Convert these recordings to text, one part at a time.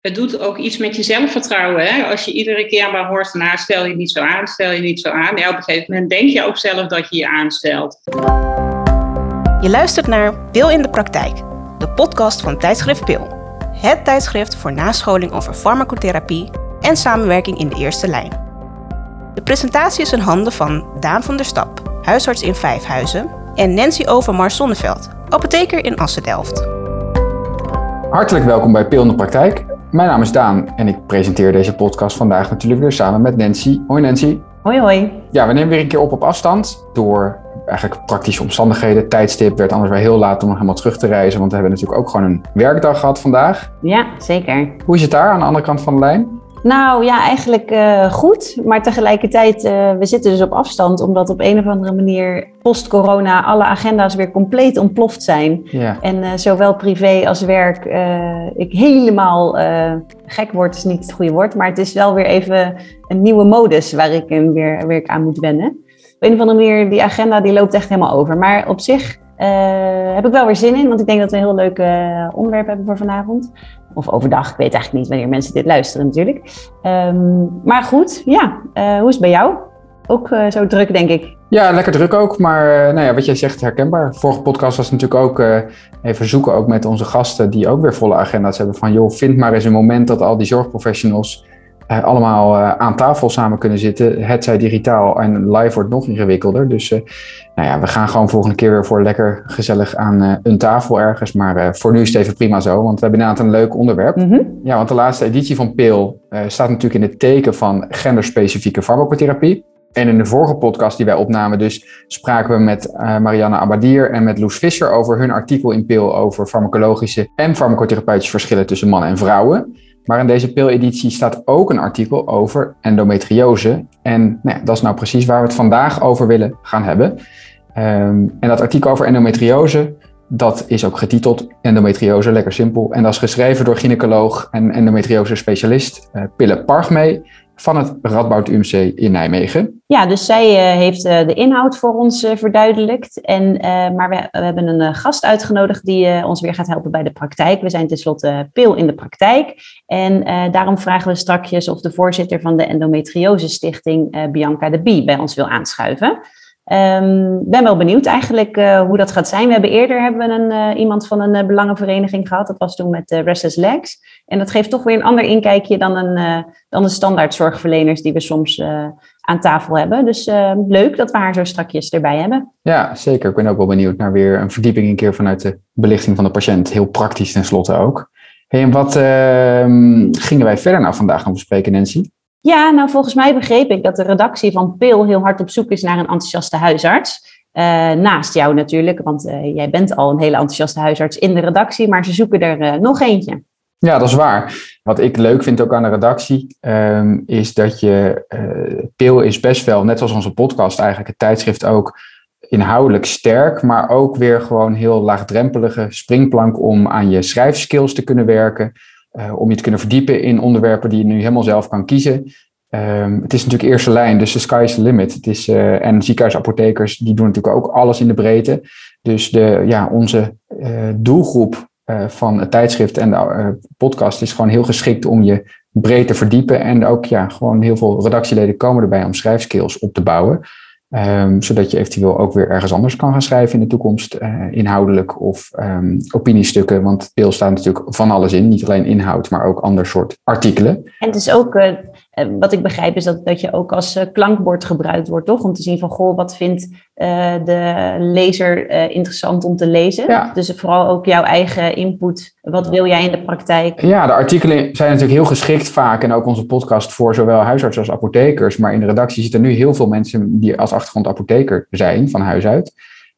het doet ook iets met je zelfvertrouwen. Hè? Als je iedere keer maar hoort, nou stel je niet zo aan, stel je niet zo aan. Ja, op een gegeven moment denk je ook zelf dat je je aanstelt. Je luistert naar Pil in de Praktijk, de podcast van tijdschrift Pil. Het tijdschrift voor nascholing over farmacotherapie en samenwerking in de eerste lijn. De presentatie is in handen van Daan van der Stap, huisarts in Vijfhuizen, en Nancy Overmars Zonneveld, apotheker in Assen-Delft. Hartelijk welkom bij Pil in de Praktijk. Mijn naam is Daan en ik presenteer deze podcast vandaag natuurlijk weer samen met Nancy. Hoi Nancy. Hoi hoi. Ja, we nemen weer een keer op op afstand door eigenlijk praktische omstandigheden. Tijdstip werd anders wel heel laat om nog helemaal terug te reizen, want we hebben natuurlijk ook gewoon een werkdag gehad vandaag. Ja, zeker. Hoe is het daar aan de andere kant van de lijn? Nou ja, eigenlijk uh, goed. Maar tegelijkertijd, uh, we zitten dus op afstand, omdat op een of andere manier post-corona alle agenda's weer compleet ontploft zijn. Ja. En uh, zowel privé als werk, ik helemaal gek word, is niet het goede woord, maar het is wel weer even een nieuwe modus waar ik weer, weer aan moet wennen. Op een of andere manier, die agenda die loopt echt helemaal over. Maar op zich heb ik wel weer zin in, want ik denk dat we een heel leuk onderwerp hebben voor vanavond. Of overdag, ik weet eigenlijk niet wanneer mensen dit luisteren natuurlijk. Um, maar goed, ja, uh, hoe is het bij jou? Ook uh, zo druk, denk ik. Ja, lekker druk ook. Maar uh, nou ja, wat jij zegt, herkenbaar. Vorige podcast was natuurlijk ook even zoeken ook met onze gasten die ook weer volle agenda's hebben. Van joh, vind maar eens een moment dat al die zorgprofessionals uh, allemaal uh, aan tafel samen kunnen zitten. Het zij digitaal en live wordt nog ingewikkelder. Dus uh, nou ja, we gaan gewoon volgende keer weer voor lekker gezellig aan een tafel ergens. Maar voor nu is het even prima zo, want we hebben inderdaad een leuk onderwerp. Mm -hmm. Ja, want de laatste editie van PIL staat natuurlijk in het teken van genderspecifieke farmacotherapie. En in de vorige podcast die wij opnamen, dus spraken we met uh, Marianne Abadier en met Loes Visser over hun artikel in PIL over farmacologische en farmacotherapeutische verschillen tussen mannen en vrouwen. Maar in deze pileditie staat ook een artikel over endometriose. En nou dat is nou precies waar we het vandaag over willen gaan hebben. Um, en dat artikel over endometriose, dat is ook getiteld Endometriose, lekker simpel. En dat is geschreven door gynaecoloog en endometriose specialist uh, Pille Pargmee van het Radboud UMC in Nijmegen. Ja, dus zij uh, heeft uh, de inhoud voor ons uh, verduidelijkt. En, maar we, we, hebben een gast uitgenodigd die ons weer gaat helpen bij de praktijk. We zijn tenslotte pil in de praktijk. En daarom vragen we strakjes of de voorzitter van de Endometriose Stichting, Bianca de Bie, bij ons wil aanschuiven. Um, ben wel benieuwd eigenlijk uh, hoe dat gaat zijn. We hebben eerder hebben we een, uh, iemand van een uh, belangenvereniging gehad. Dat was toen met Restless Legs. En dat geeft toch weer een ander inkijkje dan, een, dan de standaard zorgverleners die we soms aan tafel hebben. Dus leuk dat we haar zo strakjes erbij hebben. Ja, zeker. Ik ben ook wel benieuwd naar weer een verdieping een keer vanuit de belichting van de patiënt. Heel praktisch tenslotte ook. En wat ehm, gingen wij verder nou vandaag gaan bespreken, Nancy? Ja, nou volgens mij begreep ik dat de redactie van PIL heel hard op zoek is naar een enthousiaste huisarts. Uh, naast jou natuurlijk, want uh, jij bent al een hele enthousiaste huisarts in de redactie, maar ze zoeken er uh, nog eentje. Ja, dat is waar. Wat ik leuk vind ook aan de redactie, um, is dat je, PIL is best wel, net zoals onze podcast eigenlijk, het tijdschrift ook, inhoudelijk sterk, maar ook weer gewoon heel laagdrempelige springplank om aan je schrijfskills te kunnen werken. Uh, om je te kunnen verdiepen in onderwerpen die je nu helemaal zelf kan kiezen. Um, het is natuurlijk eerste lijn, dus de sky is the limit. Het is, uh, en ziekenhuisapothekers die doen natuurlijk ook alles in de breedte. Dus de, ja, onze uh, doelgroep van het tijdschrift en de podcast is gewoon heel geschikt om je breed te verdiepen. En ook ja, gewoon heel veel redactieleden komen erbij om schrijfskills op te bouwen. Um, zodat je eventueel ook weer ergens anders kan gaan schrijven in de toekomst, uh, inhoudelijk of um, opiniestukken. Want PIL staat natuurlijk van alles in, niet alleen inhoud, maar ook ander soort artikelen. En is ook, uh, wat ik begrijp, is dat, dat je ook als uh, klankbord gebruikt wordt, toch? Om te zien van, goh, wat vindt de lezer interessant om te lezen? Ja. Dus vooral ook jouw eigen input. Wat wil jij in de praktijk? Ja, de artikelen zijn natuurlijk heel geschikt vaak en ook onze podcast voor zowel huisartsen als apothekers. Maar in de redactie zitten nu heel veel mensen die als achtergrond apotheker zijn, van huis uit.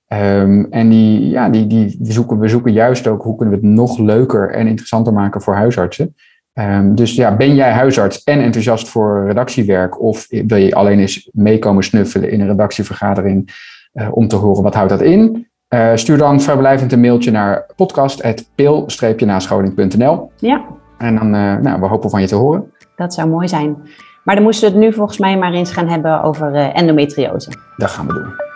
Um, en die, ja, die, die zoeken, we zoeken juist ook hoe kunnen we het nog leuker en interessanter maken voor huisartsen. Um, dus ja, ben jij huisarts en enthousiast voor redactiewerk of wil je alleen eens meekomen snuffelen in een redactievergadering uh, om te horen wat houdt dat in? Uh, stuur dan vrijblijvend een mailtje naar podcast.pil-nascholing.nl Ja. En dan, uh, nou, we hopen van je te horen. Dat zou mooi zijn. Maar dan moesten we het nu volgens mij maar eens gaan hebben over endometriose. Dat gaan we doen.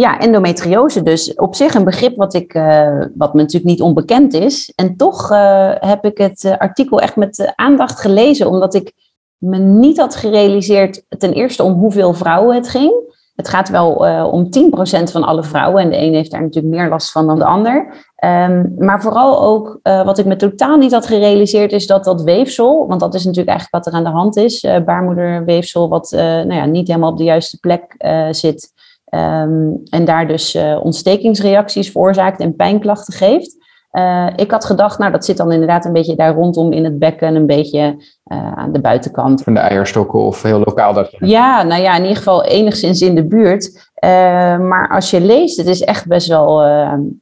Ja, endometriose dus. Op zich een begrip wat, ik, uh, wat me natuurlijk niet onbekend is. En toch uh, heb ik het uh, artikel echt met aandacht gelezen, omdat ik me niet had gerealiseerd ten eerste om hoeveel vrouwen het ging. Het gaat wel om 10% van alle vrouwen. En de een heeft daar natuurlijk meer last van dan de ander. Um, maar vooral ook wat ik me totaal niet had gerealiseerd is dat dat weefsel, want dat is natuurlijk eigenlijk wat er aan de hand is, baarmoederweefsel wat nou ja, niet helemaal op de juiste plek zit. Um, en daar dus ontstekingsreacties veroorzaakt en pijnklachten geeft. Uh, ik had gedacht, nou dat zit dan inderdaad een beetje daar rondom in het bekken, een beetje uh, aan de buitenkant. Van de eierstokken of heel lokaal dat? Ja, nou ja, in ieder geval enigszins in de buurt. Uh, maar als je leest, het is echt best wel,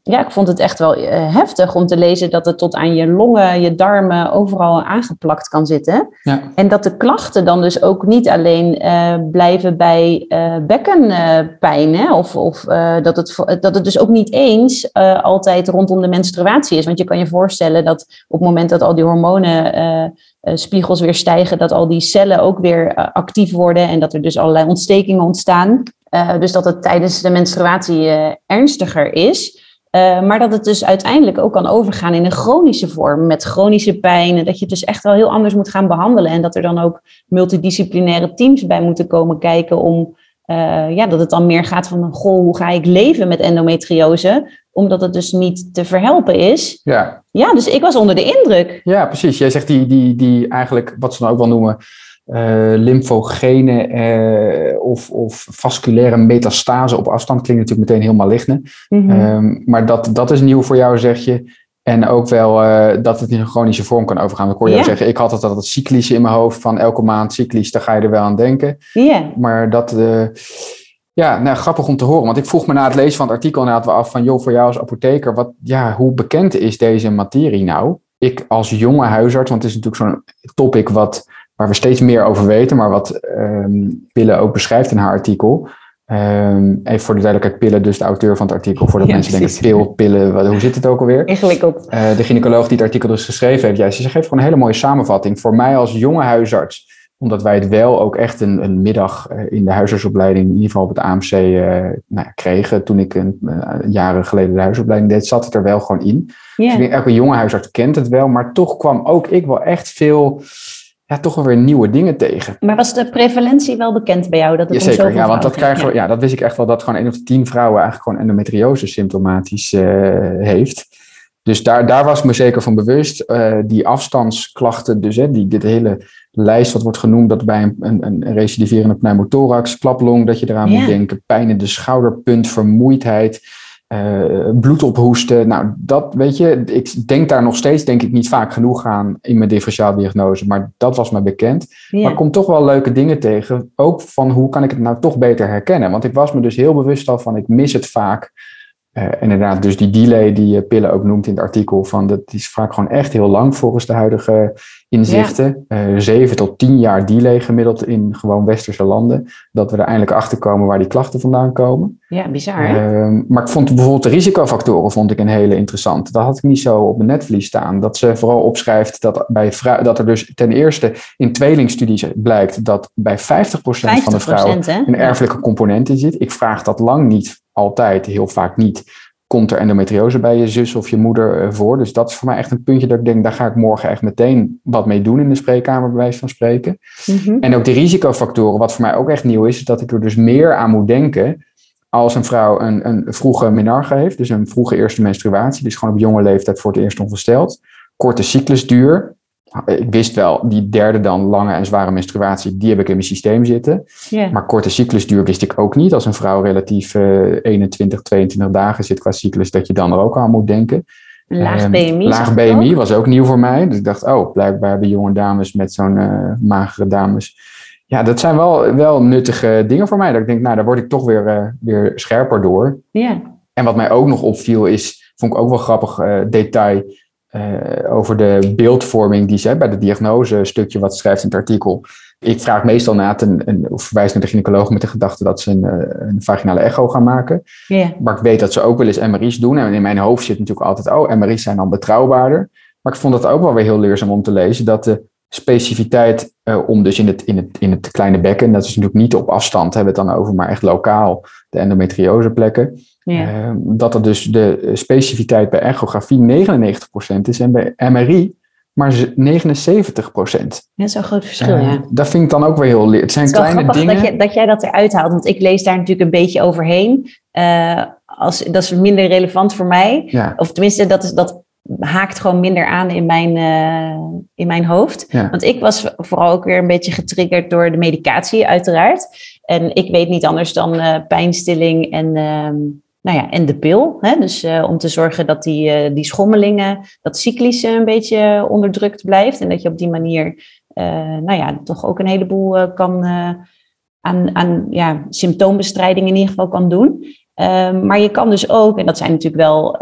ja, ik vond het echt wel heftig om te lezen dat het tot aan je longen, je darmen, overal aangeplakt kan zitten. Ja. En dat de klachten dan dus ook niet alleen blijven bij bekkenpijn, hè, of, of dat, het, dat het dus ook niet eens altijd rondom de menstruatie is. Want je kan je voorstellen dat op het moment dat al die hormonen spiegels weer stijgen, dat al die cellen ook weer actief worden en dat er dus allerlei ontstekingen ontstaan. Uh, dus dat het tijdens de menstruatie uh, ernstiger is. Uh, maar dat het dus uiteindelijk ook kan overgaan in een chronische vorm met chronische pijn. En dat je het dus echt wel heel anders moet gaan behandelen. En dat er dan ook multidisciplinaire teams bij moeten komen kijken om ja, dat het dan meer gaat van goh, hoe ga ik leven met endometriose? Omdat het dus niet te verhelpen is. Ja. Ja, dus ik was onder de indruk. Ja, precies. Jij zegt die, die, die eigenlijk, wat ze dan ook wel noemen, uh, lymfogene uh, of, of vasculaire metastase op afstand klinkt natuurlijk meteen heel maligne. Mm -hmm. um, maar dat, dat is nieuw voor jou, zeg je. En ook wel uh, dat het in een chronische vorm kan overgaan. Ik hoor jou zeggen, ik had het altijd cyclisch in mijn hoofd van elke maand cyclisch, daar ga je er wel aan denken. Yeah. Maar dat, ja, nou, grappig om te horen. Want ik vroeg me na het lezen van het artikel inderdaad wel af van, joh, voor jou als apotheker, wat, ja, hoe bekend is deze materie nou? Ik als jonge huisarts, want het is natuurlijk zo'n topic wat waar we steeds meer over weten, maar wat um, Pille ook beschrijft in haar artikel. Um, even voor de duidelijkheid, Pille, dus de auteur van het artikel, voordat ja, mensen denken, pil, pillen, wat, hoe zit het ook alweer? Ingewikkeld. Uh, de gynaecoloog die het artikel dus geschreven heeft, ja, ze geeft gewoon een hele mooie samenvatting. Voor mij als jonge huisarts, omdat wij het wel ook echt een, een middag uh, in de huisartsopleiding, in ieder geval op het AMC, uh, nou ja, kregen. Toen ik een, jaren geleden de huisartsopleiding deed, zat het er wel gewoon in. Yeah. Dus ik denk, elke jonge huisarts kent het wel, maar toch kwam ook ik wel echt veel ja, toch wel weer nieuwe dingen tegen. Maar was de prevalentie wel bekend bij jou? Dat het Jazeker, ja, want dat ja. dat wist ik echt wel, dat gewoon één of de tien vrouwen eigenlijk gewoon endometriose symptomatisch uh, heeft. Dus daar, daar was ik me zeker van bewust. Uh, die afstandsklachten, dus hè, die, dit hele lijst wat wordt genoemd, dat bij een, een, een recidiverende pneumothorax, klaplong, dat je eraan ja. moet denken, pijn in de schouderpunt, vermoeidheid. Uh, bloed ophoesten. Nou, dat weet je, ik denk daar nog steeds, denk ik, niet vaak genoeg aan in mijn differentiaaldiagnose, maar dat was me bekend. Ja. Maar ik kom toch wel leuke dingen tegen, ook van hoe kan ik het nou toch beter herkennen? Want ik was me dus heel bewust al van, ik mis het vaak. Uh, inderdaad, dus die delay die uh, Pille ook noemt in het artikel, van dat is vaak gewoon echt heel lang volgens de huidige inzichten. Ja. Zeven tot tien jaar delay gemiddeld in gewoon westerse landen. Dat we er eindelijk achter komen waar die klachten vandaan komen. Ja, bizar. Uh, maar ik vond bijvoorbeeld de risicofactoren vond ik een hele interessant. Dat had ik niet zo op mijn netvlies staan. Dat ze vooral opschrijft dat, bij dat er dus ten eerste in tweelingstudies blijkt dat bij 50%, 50 van de vrouwen een erfelijke component in zit. Ik vraag dat lang niet altijd, heel vaak niet komt er endometriose bij je zus of je moeder voor. Dus dat is voor mij echt een puntje dat ik denk, daar ga ik morgen echt meteen wat mee doen in de spreekkamer, bij wijze van spreken. Mm-hmm. En ook de risicofactoren, wat voor mij ook echt nieuw is, is dat ik er dus meer aan moet denken als een vrouw een, een vroege menarche heeft, dus een vroege eerste menstruatie, dus gewoon op jonge leeftijd voor het eerst ongesteld. Korte cyclusduur, ik wist wel, die derde dan, lange en zware menstruatie, die heb ik in mijn systeem zitten. Yeah. Maar korte cyclusduur wist ik ook niet. Als een vrouw relatief uh, 21, 22 dagen zit qua cyclus, dat je dan er ook aan moet denken. Laag BMI. Um, laag BMI was ook nieuw voor mij. Dus ik dacht, oh, blijkbaar hebben jonge dames met zo'n uh, magere dames. Ja, dat zijn wel, wel nuttige dingen voor mij. Dat ik denk, nou, daar word ik toch weer, uh, weer scherper door. Yeah. En wat mij ook nog opviel is, vond ik ook wel grappig detail uh, over de beeldvorming die ze bij de diagnose stukje wat schrijft in het artikel. Ik vraag meestal na een, een, of verwijs naar de gynaecoloog met de gedachte dat ze een, een vaginale echo gaan maken. Yeah. Maar ik weet dat ze ook wel eens MRI's doen. En in mijn hoofd zit natuurlijk altijd, oh, MRI's zijn dan betrouwbaarder. Maar ik vond het ook wel weer heel leerzaam om te lezen dat de specificiteit om dus in het, in, het, in het kleine bekken, dat is natuurlijk niet op afstand, hebben we het dan over, maar echt lokaal, de endometrioseplekken. Ja. dat er dus de specificiteit bij echografie 99% is en bij MRI maar 79 procent. Dat is een groot verschil, uh, ja. Dat vind ik dan ook weer heel... Het zijn het kleine dingen... Dat, je, dat jij dat eruit haalt, want ik lees daar natuurlijk een beetje overheen. Uh, als, dat is minder relevant voor mij. Ja. Of tenminste, dat, is, dat haakt gewoon minder aan in mijn, uh, in mijn hoofd. Ja. Want ik was vooral ook weer een beetje getriggerd door de medicatie, uiteraard. En ik weet niet anders dan pijnstilling en ehm, nou ja, en de pil. Hè? Dus uh, om te zorgen dat die, uh, die schommelingen, dat cyclische een beetje onderdrukt blijft. En dat je op die manier, uh, nou ja, toch ook een heleboel kan aan, aan ja, symptoombestrijding in ieder geval kan doen. Ehm, maar je kan dus ook, en dat zijn natuurlijk wel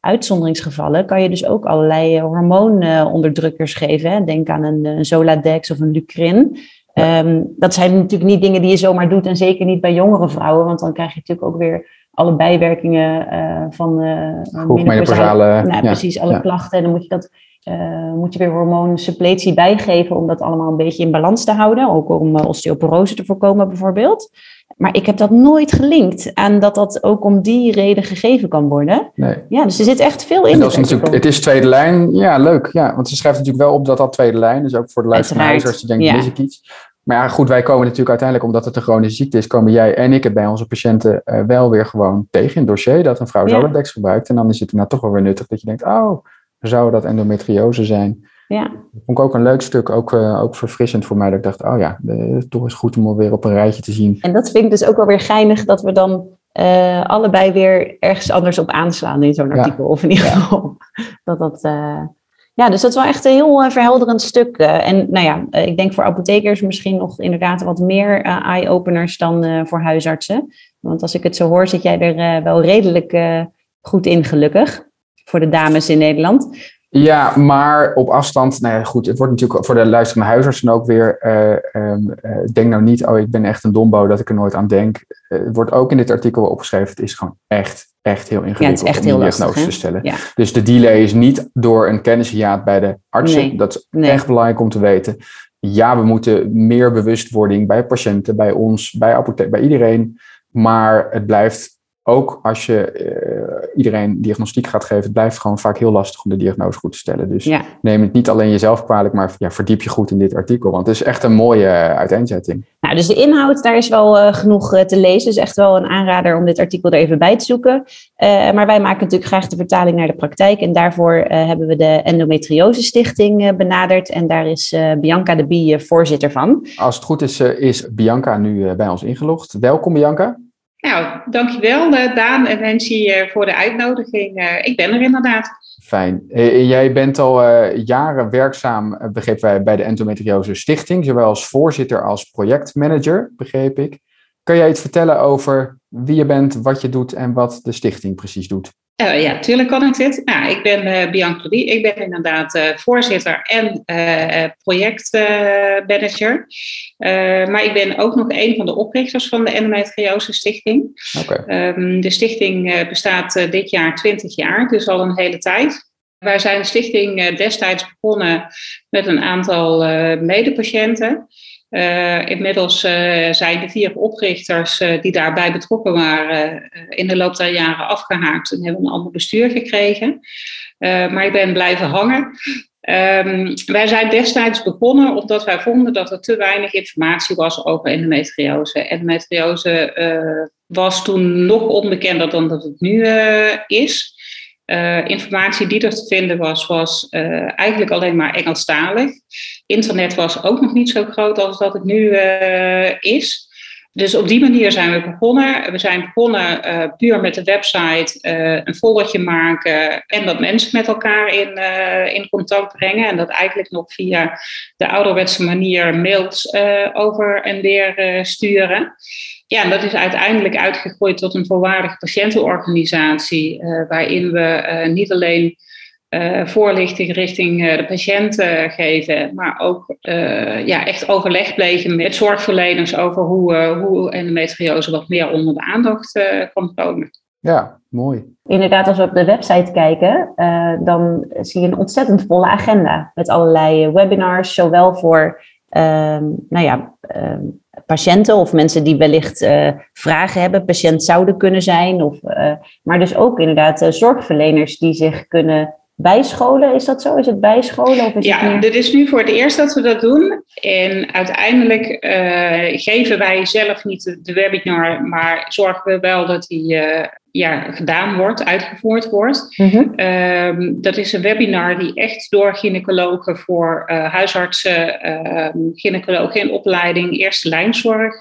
uitzonderingsgevallen, kan je dus ook allerlei hormoononderdrukkers geven. Hè? Denk aan een, een Zoladex of een Lucrin. Um, dat zijn natuurlijk niet dingen die je zomaar doet en zeker niet bij jongere vrouwen, want dan krijg je natuurlijk ook weer alle bijwerkingen uh, van uh, nou, ja, precies alle klachten. En dan moet je dat uh, moet je weer hormoonsuppletie bijgeven om dat allemaal een beetje in balans te houden, ook om osteoporose te voorkomen bijvoorbeeld. Maar ik heb dat nooit gelinkt aan dat dat ook om die reden gegeven kan worden. Nee. Ja, dus er zit echt veel in. En dat is natuurlijk, het is tweede lijn. Ja, leuk. Ja, want ze schrijft natuurlijk wel op dat dat tweede lijn is. Ook voor de luisteraars als je denkt, ja. mis ik iets. Maar ja, goed, wij komen natuurlijk uiteindelijk, omdat het een chronische ziekte is, komen jij en ik het bij onze patiënten uh, wel weer gewoon tegen in het dossier dat een vrouw ja. Gebruikt. En dan is het nou toch wel weer nuttig dat je denkt, oh, zou dat endometriose zijn? Ja. Dat vond ik ook een leuk stuk, ook, uh, ook verfrissend voor mij, dat ik dacht, oh ja, de, toch is goed om weer op een rijtje te zien. En dat vind ik dus ook wel weer geinig, dat we dan uh, allebei weer ergens anders op aanslaan in zo'n artikel. Of in ieder geval dat dat... Ja, dus dat is wel echt een heel uh, verhelderend stuk. Uh, en nou ja, uh, ik denk voor apothekers misschien nog inderdaad wat meer eye-openers dan voor huisartsen. Want als ik het zo hoor, zit jij er wel redelijk goed in, gelukkig. Voor de dames in Nederland. Ja, maar op afstand, nou ja, goed, het wordt natuurlijk voor de luisterende huisartsen ook weer, um, denk nou niet, oh ik ben echt een dombo dat ik er nooit aan denk. het wordt ook in dit artikel opgeschreven, het is gewoon echt echt heel ingewikkeld ja, echt om heel die diagnose te stellen. Ja. Dus de delay is niet door een kennishiaat bij de artsen. Nee. Dat is nee. echt belangrijk om te weten. Ja, we moeten meer bewustwording bij patiënten, bij ons, bij apotheek, bij iedereen. Maar het blijft ook als je uh, iedereen diagnostiek gaat geven, het blijft gewoon vaak heel lastig om de diagnose goed te stellen. Dus ja. neem het niet alleen jezelf kwalijk, maar ja, verdiep je goed in dit artikel. Want het is echt een mooie uh, uiteenzetting. Nou, dus de inhoud, daar is wel uh, genoeg te lezen. Dus echt wel een aanrader om dit artikel er even bij te zoeken. maar wij maken natuurlijk graag de vertaling naar de praktijk. En daarvoor hebben we de Endometriose Stichting benaderd. En daar is Bianca de Bie voorzitter van. Als het goed is, is Bianca nu bij ons ingelogd. Welkom Bianca. Nou, dankjewel uh, Daan en Nancy uh, voor de uitnodiging. Uh, ik ben er inderdaad. Fijn. jij bent al jaren werkzaam, begreep wij, bij de Endometriose Stichting, zowel als voorzitter als projectmanager, begreep ik. Kan jij iets vertellen over wie je bent, wat je doet en wat de stichting precies doet? Uh, ja, tuurlijk kan ik dit. Nou, ik ben uh, Bianca. Ik ben inderdaad uh, voorzitter en projectmanager. maar ik ben ook nog een van de oprichters van de Endometriose Stichting. Okay. Um, ehm, de stichting bestaat dit jaar 20 jaar, dus al een hele tijd. Wij zijn de stichting destijds begonnen met een aantal medepatiënten. Uh, inmiddels uh, zijn de vier oprichters uh, die daarbij betrokken waren in de loop der jaren afgehaakt en hebben een ander bestuur gekregen. maar ik ben blijven hangen. Um, wij zijn destijds begonnen omdat wij vonden dat er te weinig informatie was over endometriose. Endometriose was toen nog onbekender dan dat het nu is. Uh, informatie die er te vinden was, was uh, eigenlijk alleen maar Engelstalig. Internet was ook nog niet zo groot als dat het nu uh, is. Dus op die manier zijn we begonnen. We zijn begonnen puur met de website, een foldertje maken en dat mensen met elkaar in, in contact brengen. En dat eigenlijk nog via de ouderwetse manier mails over en weer sturen. Ja, en dat is uiteindelijk uitgegroeid tot een volwaardige patiëntenorganisatie, uh, waarin we uh, niet alleen uh, voorlichting richting de patiënten geven, maar ook ja, echt overleg plegen met zorgverleners over hoe, hoe endometriose wat meer onder de aandacht kan komen. Ja, mooi. Inderdaad, als we op de website kijken, uh, dan zie je een ontzettend volle agenda met allerlei webinars, zowel voor uh, nou ja, uh, patiënten of mensen die wellicht uh, vragen hebben, patiënt zouden kunnen zijn, of, maar dus ook inderdaad zorgverleners die zich kunnen bijscholen. Is dat zo? Is het bijscholen? Of is ja, het dit is nu voor het eerst dat we dat doen. En uiteindelijk geven wij zelf niet de, webinar, maar zorgen we wel dat die ja, gedaan wordt, uitgevoerd wordt. Mm dat is een webinar die echt door gynaecologen voor uh, huisartsen, ehm, gynaecologen in opleiding, eerste lijnzorg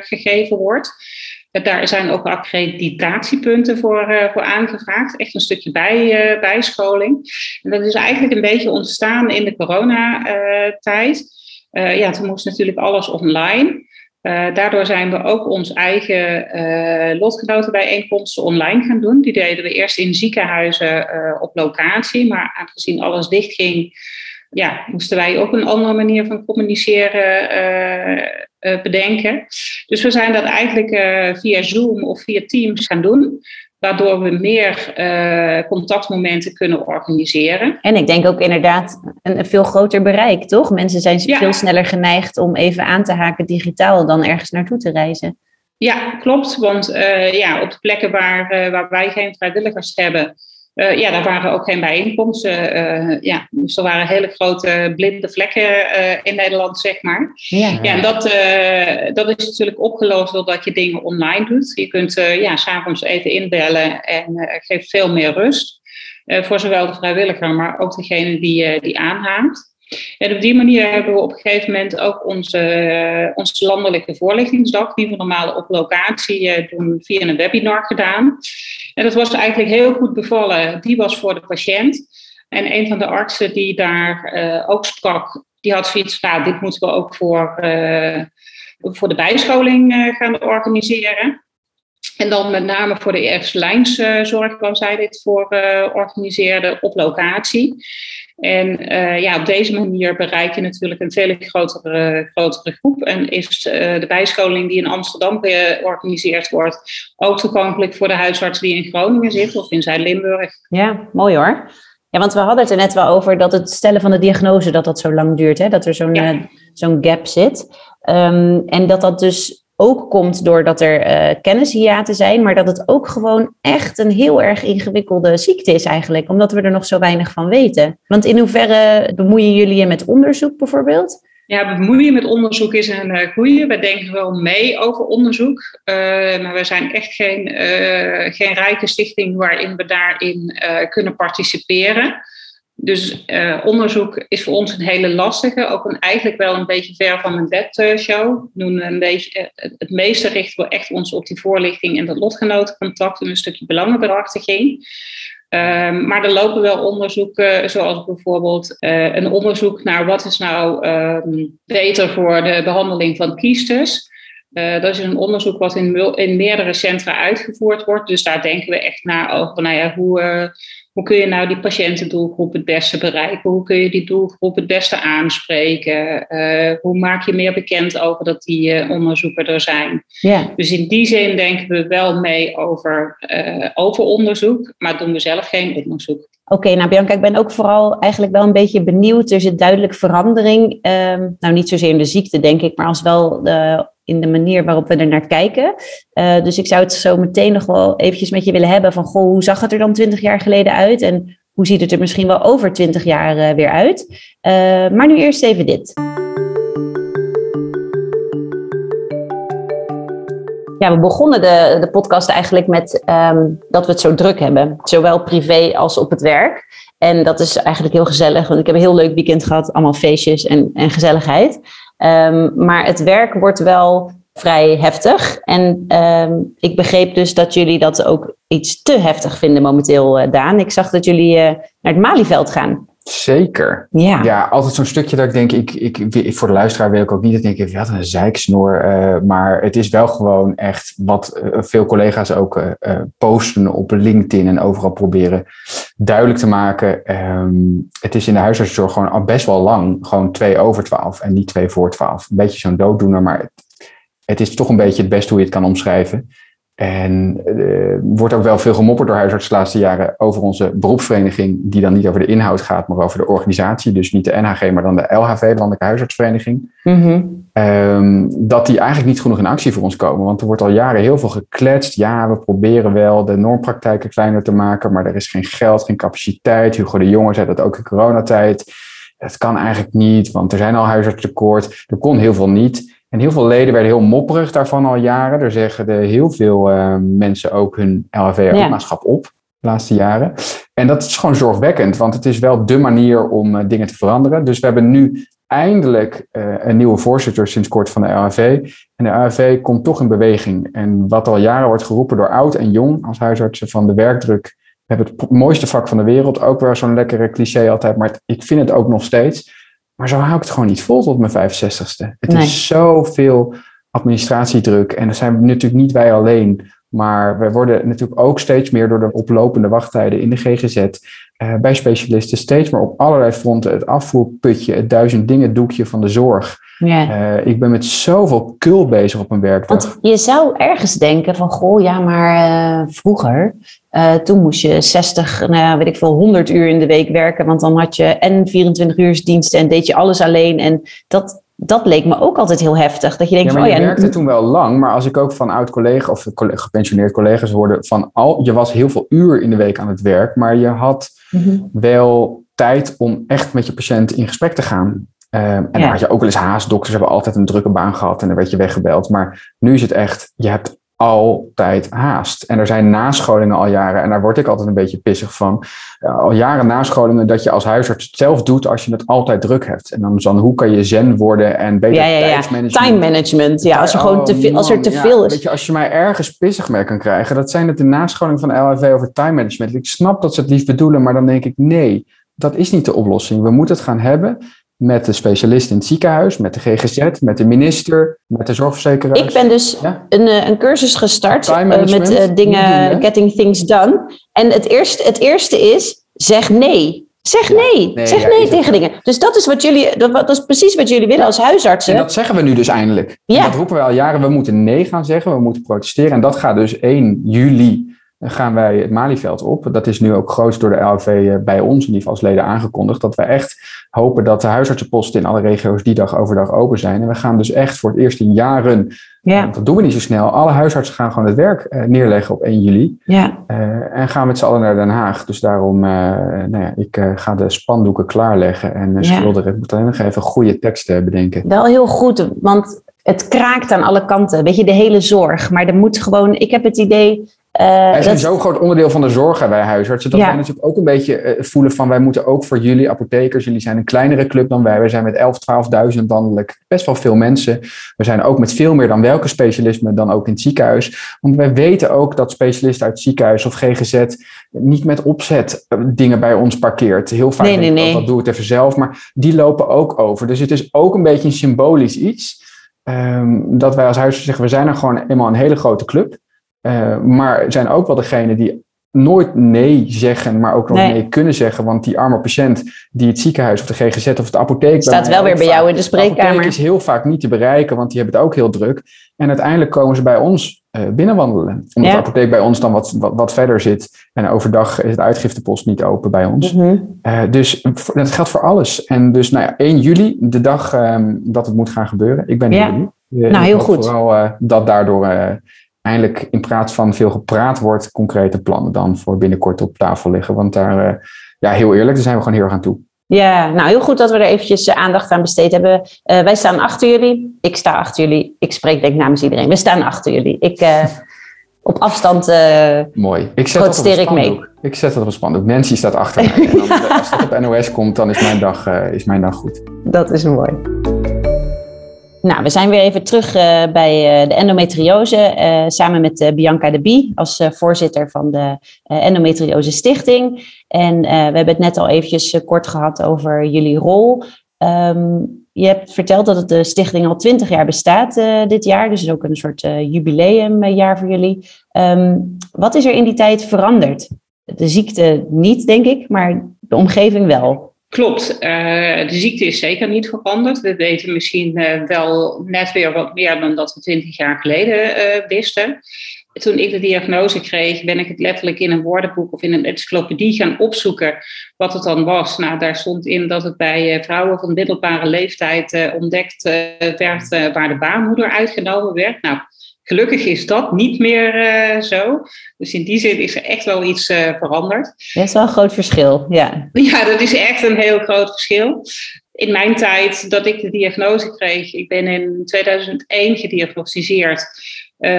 gegeven wordt. Daar zijn ook accreditatiepunten voor, voor aangevraagd. Echt een stukje bij, bijscholing. En dat is eigenlijk een beetje ontstaan in de coronatijd. Ja, toen moest natuurlijk alles online. Daardoor zijn we ook ons eigen lotgenotenbijeenkomsten online gaan doen. Die deden we eerst in ziekenhuizen op locatie. Maar aangezien alles dichtging, ja, moesten wij ook een andere manier van communiceren uh, bedenken. Dus we zijn dat eigenlijk uh, via Zoom of via Teams gaan doen. Waardoor we meer uh, contactmomenten kunnen organiseren. En ik denk ook inderdaad een, een veel groter bereik, toch? Mensen zijn ja. veel sneller geneigd om even aan te haken digitaal dan ergens naartoe te reizen. Ja, klopt. Want ja, op de plekken waar, waar wij geen vrijwilligers hebben, uh, ja, daar waren ook geen bijeenkomsten. Uh, ja, dus er waren hele grote blinde vlekken uh, in Nederland, zeg maar. Ja, ja en dat, dat is natuurlijk opgelost doordat je dingen online doet. Je kunt ja, s'avonds even inbellen en geeft veel meer rust. voor zowel de vrijwilliger, maar ook degene die, die aanhaakt. En op die manier hebben we op een gegeven moment ook onze, onze landelijke voorlichtingsdag, die we normaal op locatie doen, via een webinar gedaan. En dat was eigenlijk heel goed bevallen. Die was voor de patiënt. En een van de artsen die daar uh, ook sprak, die had zoiets van, nou, dit moeten we ook voor, uh, voor de bijscholing gaan organiseren. En dan met name voor de eerste lijnszorg, waar zij dit voor organiseerde op locatie. En uh, ja, op deze manier bereik je natuurlijk een veel grotere, grotere groep. En is uh, de bijscholing die in Amsterdam georganiseerd wordt ook toegankelijk voor de huisarts die in Groningen zit of in Zuid-Limburg. Ja, mooi hoor. Ja, want we hadden het er net wel over dat het stellen van de diagnose dat dat zo lang duurt, hè? dat er zo'n ja. uh, zo'n gap zit. Um, en dat dat dus ook komt doordat er uh, kennishiaten zijn, maar dat het ook gewoon echt een heel erg ingewikkelde ziekte is eigenlijk, omdat we er nog zo weinig van weten. Want in hoeverre bemoeien jullie je met onderzoek bijvoorbeeld? Ja, bemoeien met onderzoek is een uh, goede. We denken wel mee over onderzoek, uh, maar we zijn echt geen, geen rijke stichting waarin we daarin kunnen participeren. Dus uh, onderzoek is voor ons een hele lastige, ook een, eigenlijk wel een beetje ver van een bedshow. We doen een beetje, uh, het meeste richten we echt ons op die voorlichting en dat lotgenotencontact en een stukje belangenbehartiging. Uh, maar er lopen wel onderzoeken, zoals bijvoorbeeld uh, een onderzoek naar wat is nou um, beter voor de behandeling van kiestes. Uh, dat is een onderzoek wat in, in, meerdere centra uitgevoerd wordt. Dus daar denken we echt naar over nou ja, hoe, hoe kun je nou die patiëntendoelgroep het beste bereiken? Hoe kun je die doelgroep het beste aanspreken? Uh, hoe maak je meer bekend over dat die onderzoeken er zijn? Ja. Dus in die zin denken we wel mee over, over onderzoek, maar doen we zelf geen onderzoek. Oké, nou Bianca, ik ben ook vooral eigenlijk wel een beetje benieuwd. Er zit duidelijk verandering. Um, nou, niet zozeer in de ziekte, denk ik, maar als wel de, in de manier waarop we er naar kijken. Uh, dus ik zou het zo meteen nog wel eventjes met je willen hebben van, goh, hoe zag het er dan twintig jaar geleden uit? En hoe ziet het er misschien wel over twintig jaar uh, weer uit? Uh, maar nu eerst even dit. Ja, we begonnen de, de podcast eigenlijk met um, dat we het zo druk hebben. Zowel privé als op het werk. En dat is eigenlijk heel gezellig, want ik heb een heel leuk weekend gehad. Allemaal feestjes en, en gezelligheid. Um, maar het werk wordt wel vrij heftig. En um, ik begreep dus dat jullie dat ook iets te heftig vinden momenteel, uh, Daan. Ik zag dat jullie uh, naar het Malieveld gaan. Zeker. Ja. ja, altijd zo'n stukje dat ik denk, ik, ik, voor de luisteraar wil ik ook niet dat ik denk, wat een zeiksnoor. Uh, maar het is wel gewoon echt wat uh, veel collega's ook uh, posten op LinkedIn en overal proberen duidelijk te maken. Um, het is in de huisartszorg gewoon al best wel lang, gewoon twee over twaalf en niet twee voor twaalf. Een beetje zo'n dooddoener, maar het, het, is toch een beetje het beste hoe je het kan omschrijven. En uh, wordt ook wel veel gemopperd door huisartsen de laatste jaren over onze beroepsvereniging, die dan niet over de inhoud gaat, maar over de organisatie. Dus niet de NHG, maar dan de LHV, de Landelijke Huisartsvereniging. Mm dat die eigenlijk niet genoeg in actie voor ons komen. Want er wordt al jaren heel veel gekletst. Ja, we proberen wel de normpraktijken kleiner te maken, maar er is geen geld, geen capaciteit. Hugo de Jonge zei dat ook in coronatijd. Het kan eigenlijk niet, want er zijn al huisartsentekort. Er kon heel veel niet. En heel veel leden werden heel mopperig daarvan al jaren. Er zeggen de heel veel uh, mensen ook hun LHV-lidmaatschap op de laatste jaren. En dat is gewoon zorgwekkend, want het is wel de manier om uh, dingen te veranderen. Dus we hebben nu eindelijk uh, een nieuwe voorzitter sinds kort van de LHV. En de LHV komt toch in beweging. En wat al jaren wordt geroepen door oud en jong als huisartsen van de werkdruk. We hebben het mooiste vak van de wereld. Ook wel zo'n lekkere cliché altijd, maar ik vind het ook nog steeds. Maar zo hou ik het gewoon niet vol tot mijn 65ste. Het is zoveel administratiedruk. En dat zijn natuurlijk niet wij alleen. Maar we worden natuurlijk ook steeds meer door de oplopende wachttijden in de GGZ, eh, bij specialisten, steeds meer op allerlei fronten het afvoerputje, het duizend dingen doekje van de zorg. Ja. Uh, ik ben met zoveel kul bezig op mijn werk. Want je zou ergens denken van, goh, ja, maar uh, vroeger, uh, toen moest je 60, nou weet ik veel, 100 uur in de week werken, want dan had je en 24 uur diensten en deed je alles alleen. En dat, dat leek me ook altijd heel heftig. Dat je denkt, ja, van, oh ja, je werkte toen wel lang, maar als ik ook van oud collega of gepensioneerd collega's hoorde van al, je was heel veel uur in de week aan het werk, maar je had mm wel tijd om echt met je patiënt in gesprek te gaan. Um, en dan had je ook wel eens haast. Dokters hebben altijd een drukke baan gehad en dan werd je weggebeld. Maar nu is het echt, je hebt altijd haast. En er zijn nascholingen al jaren, en daar word ik altijd een beetje pissig van. al jaren nascholingen dat je als huisarts het zelf doet als je het altijd druk hebt. En dan, dan hoe kan je zen worden en beter ja, ja, ja. tijdsmanagement. Time management, ja. Als, er gewoon te veel, als er te veel is. Weet je, als je mij ergens pissig mee kan krijgen, dat zijn het de nascholingen van LHV over time management. Ik snap dat ze het lief bedoelen, maar dan denk ik nee. Dat is niet de oplossing. We moeten het gaan hebben met de specialist in het ziekenhuis, met de GGZ, met de minister, met de zorgverzekeraar. Ik ben dus een, eh, een cursus gestart uh, met uh, dingen, getting things done. En het eerste, het eerste is, zeg nee. Zeg nee. zeg nee tegen dingen. Dus dat is wat jullie, dat, dat, is precies wat jullie willen als huisartsen. En dat zeggen we nu dus eindelijk. Ja. dat roepen we al jaren. We moeten nee gaan zeggen, we moeten protesteren. En dat gaat dus 1 juli gaan wij het Malieveld op. Dat is nu ook groot door de LV eh, bij ons, in ieder geval als leden aangekondigd. Dat we echt hopen dat de huisartsenposten in alle regio's die dag overdag open zijn. En we gaan dus echt voor het eerst in jaren, ja. dat doen we niet zo snel, alle huisartsen gaan gewoon het werk uh, neerleggen op 1 juli. Ja. Uh, en gaan met z'n allen naar Den Haag. Dus daarom, uh, nou ja, ik ga de spandoeken klaarleggen en schilderen. Ik moet alleen nog even goede teksten bedenken. Wel heel goed, want het kraakt aan alle kanten. Weet je, de hele zorg. Maar er moet gewoon, ik heb het idee uh, is een zo groot onderdeel van de zorg bij huisartsen. Dat wij natuurlijk ook een beetje uh, voelen van wij moeten ook voor jullie apothekers. Jullie zijn een kleinere club dan wij. We zijn met 11, 12.000 landelijk best wel veel mensen. We zijn ook met veel meer dan welke specialisme dan ook in het ziekenhuis. Want wij weten ook dat specialisten uit het ziekenhuis of GGZ niet met opzet eh, dingen bij ons parkeert. Heel vaak nee, nee, nee. dat doe ik even zelf. Maar die lopen ook over. Dus het is ook een beetje een symbolisch iets. Um, dat wij als huisarts zeggen, we zijn er gewoon eenmaal een hele grote club. Uh, maar zijn ook wel degene die nooit nee zeggen, maar ook nog nee. kunnen zeggen. Want die arme patiënt die het ziekenhuis of de GGZ of de apotheek... Staat wel weer bij jou in de spreekkamer. De apotheek is heel vaak niet te bereiken, want die hebben het ook heel druk. En uiteindelijk komen ze bij ons uh, binnenwandelen. Omdat de apotheek bij ons dan wat, wat, wat, verder zit. En overdag is het uitgiftepost niet open bij ons. Mm -hmm. uh, dus dat geldt voor alles. En dus nou ja, 1 juli, de dag um, dat het moet gaan gebeuren. Ik ben ja. juli. Uh, nou, heel goed. Vooral dat daardoor eindelijk in plaats van veel gepraat wordt, concrete plannen dan voor binnenkort op tafel liggen. Want daar, uh, ja, heel eerlijk, daar zijn we gewoon heel erg aan toe. Ja, nou heel goed dat we er eventjes eh, aandacht aan besteed hebben. Uh, wij staan achter jullie. Ik sta achter jullie. Ik spreek denk namens iedereen. We staan achter jullie. Ik, uh, op afstand uh, Mooi. Ik zet protesteer ik mee. Ik zet dat op een spandoek. Nancy staat achter mij. En dan, als het op NOS komt, dan is mijn dag, is mijn dag goed. Dat is mooi. Nou, we zijn weer even terug uh, bij uh, de endometriose, uh, samen met Bianca de Bie als voorzitter van de Endometriose Stichting. En we hebben het net al eventjes kort gehad over jullie rol. Um, je hebt verteld dat het de stichting al twintig jaar bestaat dit jaar, dus is ook een soort jubileumjaar voor jullie. Um, wat is er in die tijd veranderd? De ziekte niet, denk ik, maar de omgeving wel. Klopt, uh, de ziekte is zeker niet veranderd. We weten misschien uh, wel net weer wat meer dan dat we twintig jaar geleden uh, wisten. toen ik de diagnose kreeg, ben ik het letterlijk in een woordenboek of in een encyclopedie gaan opzoeken wat het dan was. Nou, daar stond in dat het bij vrouwen van middelbare leeftijd ontdekt werd waar de baarmoeder uitgenomen werd. Nou, Gelukkig is dat niet meer uh, zo. Dus in die zin is er echt wel iets uh, veranderd. Dat is wel een groot verschil, ja. Ja, dat is echt een heel groot verschil. In mijn tijd dat ik de diagnose kreeg, ik ben in 2001 gediagnosticeerd, uh,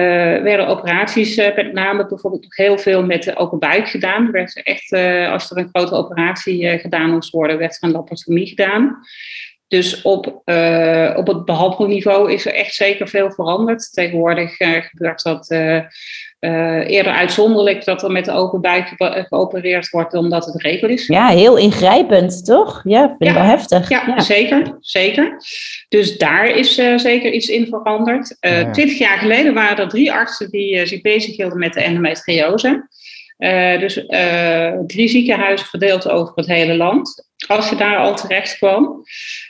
werden operaties met name bijvoorbeeld nog heel veel met de open buik gedaan. Er werd echt, als er een grote operatie gedaan moest worden, werd er een laparostomie gedaan. Dus op, uh, op het behandelniveau is er echt zeker veel veranderd. Tegenwoordig uh, gebeurt dat uh, eerder uitzonderlijk dat er met de open buik geopereerd wordt omdat het regel is. Ja, heel ingrijpend, toch? Ja, vind ik ja, wel heftig. Ja, ja, zeker, zeker. Dus daar is zeker iets in veranderd. Twintig jaar geleden waren er drie artsen die zich bezighielden met de endometriose. dus drie ziekenhuizen verdeeld over het hele land als je daar al terecht kwam.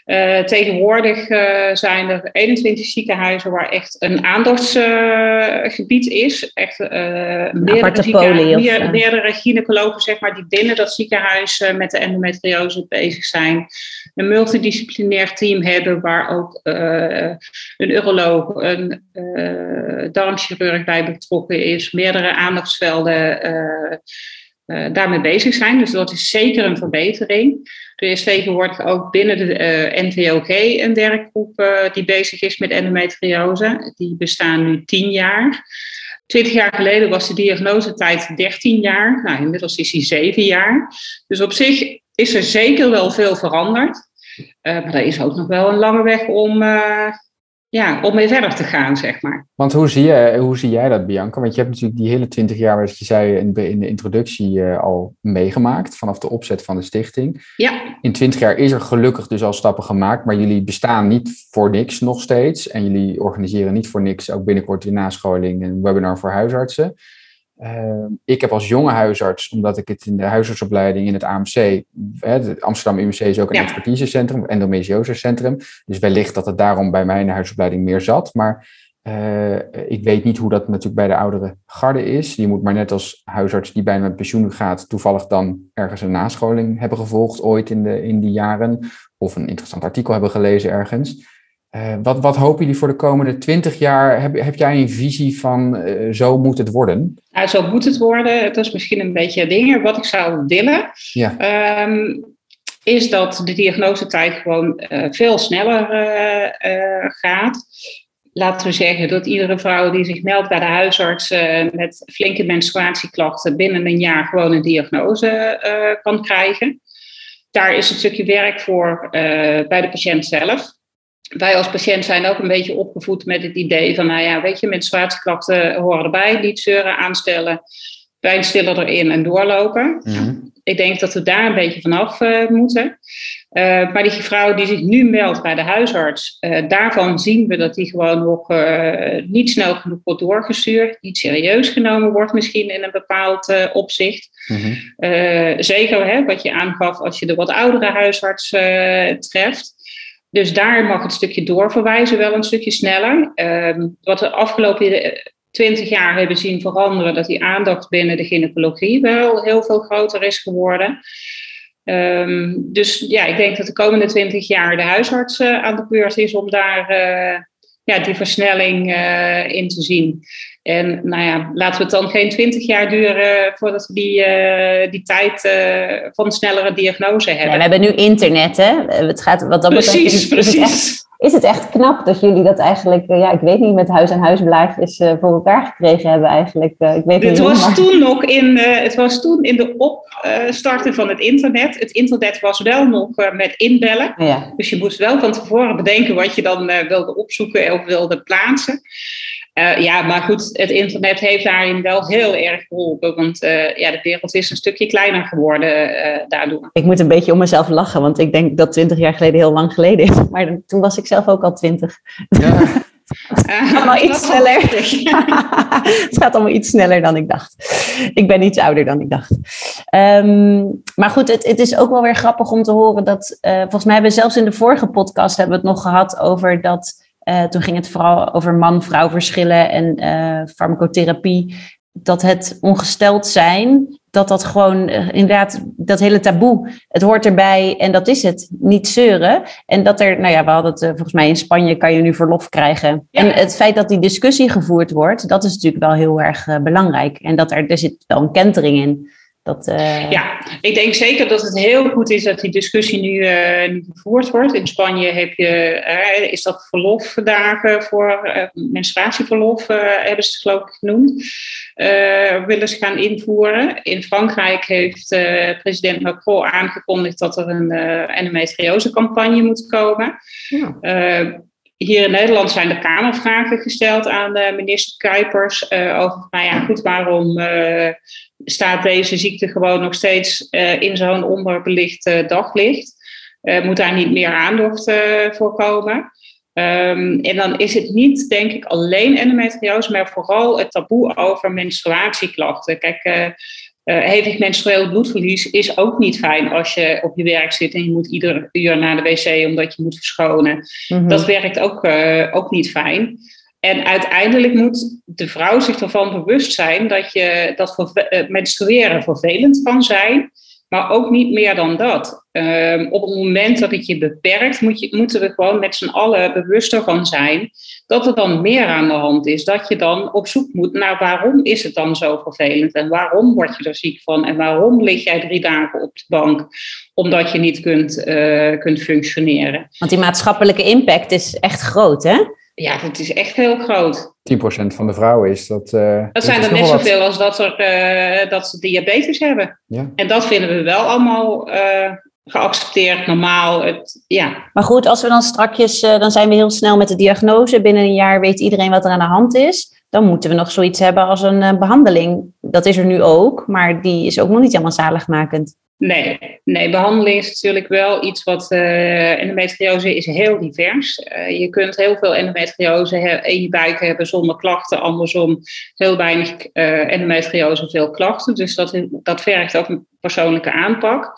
Uh, tegenwoordig uh, zijn er 21 ziekenhuizen waar echt een aandachtsgebied uh, is. Echt meerdere, meer, meerdere gynaecologen zeg maar, die binnen dat ziekenhuis met de endometriose bezig zijn. Een multidisciplinair team hebben waar ook een uroloog, een darmchirurg bij betrokken is. Meerdere aandachtsvelden uh, daarmee bezig zijn. Dus dat is zeker een verbetering. Er is tegenwoordig ook binnen de uh, NVOG een werkgroep uh, die bezig is met endometriose. Die bestaan nu tien jaar. Twintig jaar geleden was de diagnosetijd 13 jaar. Nou, inmiddels is die 7 jaar. Dus op zich is er zeker wel veel veranderd. maar er is ook nog wel een lange weg om ja, om mee verder te gaan, zeg maar. Want hoe zie, je, hoe zie jij dat, Bianca? Want je hebt natuurlijk die hele twintig jaar, zoals je zei in de, in introductie, uh, al meegemaakt, vanaf de opzet van de stichting. Ja. In twintig jaar is er gelukkig dus al stappen gemaakt, maar jullie bestaan niet voor niks nog steeds. En jullie organiseren niet voor niks ook binnenkort de nascholing en webinar voor huisartsen. Uh, ik heb als jonge huisarts, omdat ik het in de huisartsopleiding in het AMC, het Amsterdam UMC is ook een ja. expertisecentrum, endometriosecentrum, dus wellicht dat het daarom bij mij in de huisartsopleiding meer zat. Maar uh, ik weet niet hoe dat natuurlijk bij de oudere garde is. Je moet maar net als huisarts die bijna met pensioen gaat, toevallig dan ergens een nascholing hebben gevolgd ooit in, de, in die jaren, of een interessant artikel hebben gelezen ergens. Uh, wat, wat hopen jullie voor de komende twintig jaar? Heb, heb jij een visie van uh, zo moet het worden? Nou, zo moet het worden. Het is misschien een beetje dingen. Wat ik zou willen, ja. um, is dat de diagnosetijd gewoon uh, veel sneller gaat. Laten we zeggen dat iedere vrouw die zich meldt bij de huisarts met flinke menstruatieklachten binnen een jaar gewoon een diagnose kan krijgen. Daar is een stukje werk voor bij de patiënt zelf wij als patiënt zijn ook een beetje opgevoed met het idee van, nou ja, weet je, menstruatieklachten horen erbij, niet zeuren aanstellen, pijnstiller erin en doorlopen. Mhm. Ik denk dat we daar een beetje vanaf uh, moeten. Uh, maar die vrouw die zich nu meldt bij de huisarts, uh, daarvan zien we dat die gewoon nog niet snel genoeg wordt doorgestuurd, niet serieus genomen wordt misschien in een bepaald opzicht. Mhm. zeker hè, wat je aangaf als je de wat oudere huisarts treft. Dus daar mag het stukje doorverwijzen wel een stukje sneller. Um, wat we afgelopen twintig jaar hebben zien veranderen, dat die aandacht binnen de gynaecologie wel heel veel groter is geworden. Um, dus ja, ik denk dat de komende twintig jaar de huisarts uh, aan de beurt is om daar uh, ja, die versnelling uh, in te zien. En nou ja, laten we het dan geen twintig jaar duren voordat we die, uh, die tijd uh, van snellere diagnose hebben. Ja, we hebben nu internet, hè? Het gaat, wat dat precies, betreft, precies. Is het, echt, knap dat jullie dat eigenlijk, uh, ja, ik weet niet, met huis- en huisblaadjes voor elkaar gekregen hebben eigenlijk. ik weet het, niet was maar... toen nog in, het was toen in de opstarten van het internet. Het internet was wel nog met inbellen. Ja. Dus je moest wel van tevoren bedenken wat je dan wilde opzoeken of wilde plaatsen. Uh, ja, maar goed, het internet heeft daarin wel heel erg geholpen. Want uh, ja, de wereld is een stukje kleiner geworden uh, daardoor. Ik moet een beetje om mezelf lachen, want ik denk dat twintig jaar geleden heel lang geleden is. Maar toen was ik zelf ook al twintig. Ja. het gaat allemaal iets sneller. het gaat allemaal iets sneller dan ik dacht. Ik ben iets ouder dan ik dacht. Um, maar goed, het, het, is ook wel weer grappig om te horen dat... volgens mij hebben we zelfs in de vorige podcast hebben we het nog gehad over dat toen ging het vooral over man-vrouw verschillen en farmacotherapie. Dat het ongesteld zijn dat dat gewoon uh, inderdaad, dat hele taboe, het hoort erbij en dat is het. Niet zeuren. En dat er, nou ja, we hadden het volgens mij in Spanje, kan je nu verlof krijgen. En het feit dat die discussie gevoerd wordt, dat is natuurlijk wel heel erg belangrijk. En dat er, er zit wel een kentering in. Dat, uh... Ja, ik denk zeker dat het heel goed is dat die discussie nu, uh, gevoerd wordt. In Spanje heb je, uh, is dat verlofdagen voor menstruatieverlof, hebben ze het geloof ik genoemd, willen ze gaan invoeren. In Frankrijk heeft president Macron aangekondigd dat er een endometriose-campagne moet komen. Ja. Hier in Nederland zijn de Kamervragen gesteld aan de minister Kuipers over, nou ja, goed, waarom staat deze ziekte gewoon nog steeds in zo'n onderbelicht daglicht. Moet daar niet meer aandacht voor komen. Um, en dan is het niet, denk ik, alleen endometriose, maar vooral het taboe over menstruatieklachten. Kijk, hevig menstrueel bloedverlies is ook niet fijn als je op je werk zit en je moet ieder uur naar de wc omdat je moet verschonen. Mm -hmm. Dat werkt ook, ook niet fijn. En uiteindelijk moet de vrouw zich ervan bewust zijn dat, je, dat eh, menstrueren vervelend kan zijn, maar ook niet meer dan dat. Um, op het moment dat het je beperkt, moet je, moeten we gewoon met z'n allen bewust ervan zijn dat er dan meer aan de hand is. Dat je dan op zoek moet naar waarom is het dan zo vervelend en waarom word je er ziek van en waarom lig jij drie dagen op de bank omdat je niet kunt, uh, kunt functioneren. Want die maatschappelijke impact is echt groot, hè? Ja, het is echt heel groot. 10% van de vrouwen is dat. Uh, dat zijn er net zoveel als dat, er, uh, dat ze diabetes hebben. Ja. En dat vinden we wel allemaal uh, geaccepteerd, normaal. Het, ja. Maar goed, als we dan strakjes, dan zijn we heel snel met de diagnose. Binnen een jaar weet iedereen wat er aan de hand is. Dan moeten we nog zoiets hebben als een behandeling. Dat is er nu ook, maar die is ook nog niet helemaal zaligmakend. Nee, nee, behandeling is natuurlijk wel iets wat. Uh, endometriose is heel divers. Uh, je kunt heel veel endometriose in je buik hebben zonder klachten. Andersom heel weinig uh, endometriose, veel klachten. Dus dat, dat vergt ook een persoonlijke aanpak.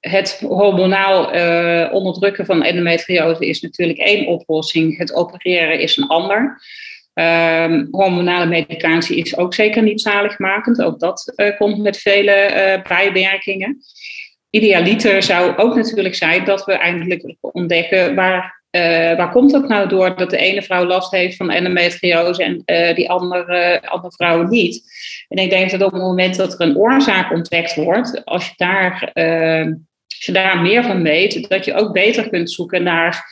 Het hormonaal onderdrukken van endometriose is natuurlijk één oplossing. Het opereren is een ander. Um, hormonale medicatie is ook zeker niet zaligmakend. Ook dat uh, komt met vele uh, bijwerkingen. Idealiter zou ook natuurlijk zijn dat we eindelijk ontdekken waar, uh, waar komt dat nou door dat de ene vrouw last heeft van endometriose en die andere, andere vrouwen niet. En ik denk dat op het moment dat er een oorzaak ontdekt wordt, als je daar, als je daar meer van weet, dat je ook beter kunt zoeken naar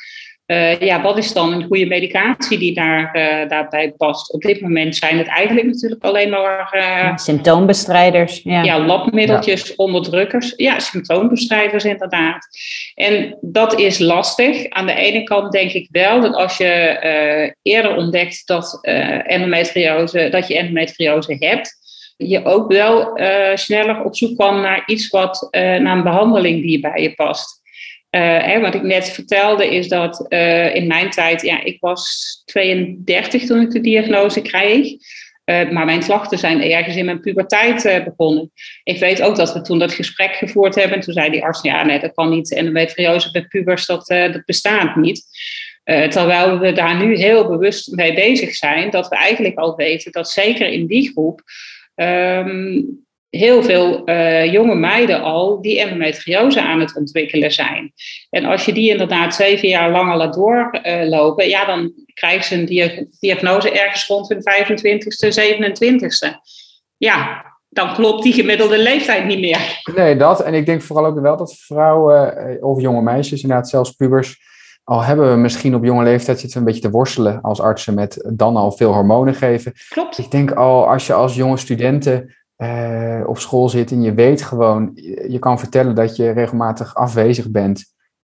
uh, ja, wat is dan een goede medicatie die daar, uh, daarbij past? Op dit moment zijn het eigenlijk natuurlijk alleen maar... Uh, symptoombestrijders. Ja, ja labmiddeltjes, ja. onderdrukkers. Ja, symptoombestrijders inderdaad. En dat is lastig. Aan de ene kant denk ik wel dat als je eerder ontdekt dat, endometriose, dat je endometriose hebt... je ook wel sneller op zoek kan naar iets wat, naar een behandeling die bij je past. Uh, hè, wat ik net vertelde is dat uh, in mijn tijd, ja, ik was 32 toen ik de diagnose kreeg. Uh, maar mijn klachten zijn ergens in mijn puberteit begonnen. Ik weet ook dat we toen dat gesprek gevoerd hebben. En toen zei die arts, ja, nee, dat kan niet. Endometriose bij pubers, dat, dat bestaat niet. terwijl we daar nu heel bewust mee bezig zijn. Dat we eigenlijk al weten dat zeker in die groep... Um, heel veel uh, jonge meiden al die endometriose aan het ontwikkelen zijn. En als je die inderdaad zeven jaar lang al laat doorlopen, uh, ja, dan krijgen ze een diagnose ergens rond hun 25ste, 27ste. Ja, dan klopt die gemiddelde leeftijd niet meer. Nee, dat. En ik denk vooral ook wel dat vrouwen eh, of jonge meisjes, inderdaad zelfs pubers, al hebben we misschien op jonge leeftijd zitten we een beetje te worstelen als artsen met dan al veel hormonen geven. Klopt. Ik denk al als je als jonge studenten uh, op school zit en je weet gewoon, je kan vertellen dat je regelmatig afwezig bent,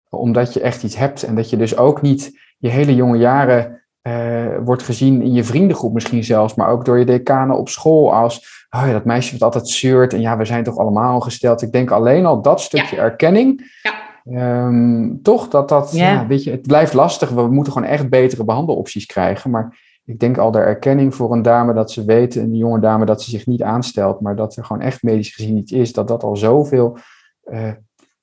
omdat je echt iets hebt en dat je dus ook niet je hele jonge jaren uh, wordt gezien in je vriendengroep misschien zelfs, maar ook door je decanen op school als, oh ja, dat meisje wat altijd zeurt en ja, we zijn toch allemaal gesteld. Ik denk alleen al dat stukje erkenning, ja. Um, toch dat dat, ja. ja. weet je, het blijft lastig. We moeten gewoon echt betere behandelopties krijgen, maar ik denk al de erkenning voor een dame dat ze weet, een jonge dame, dat ze zich niet aanstelt, maar dat er gewoon echt medisch gezien iets is, dat dat al zoveel uh,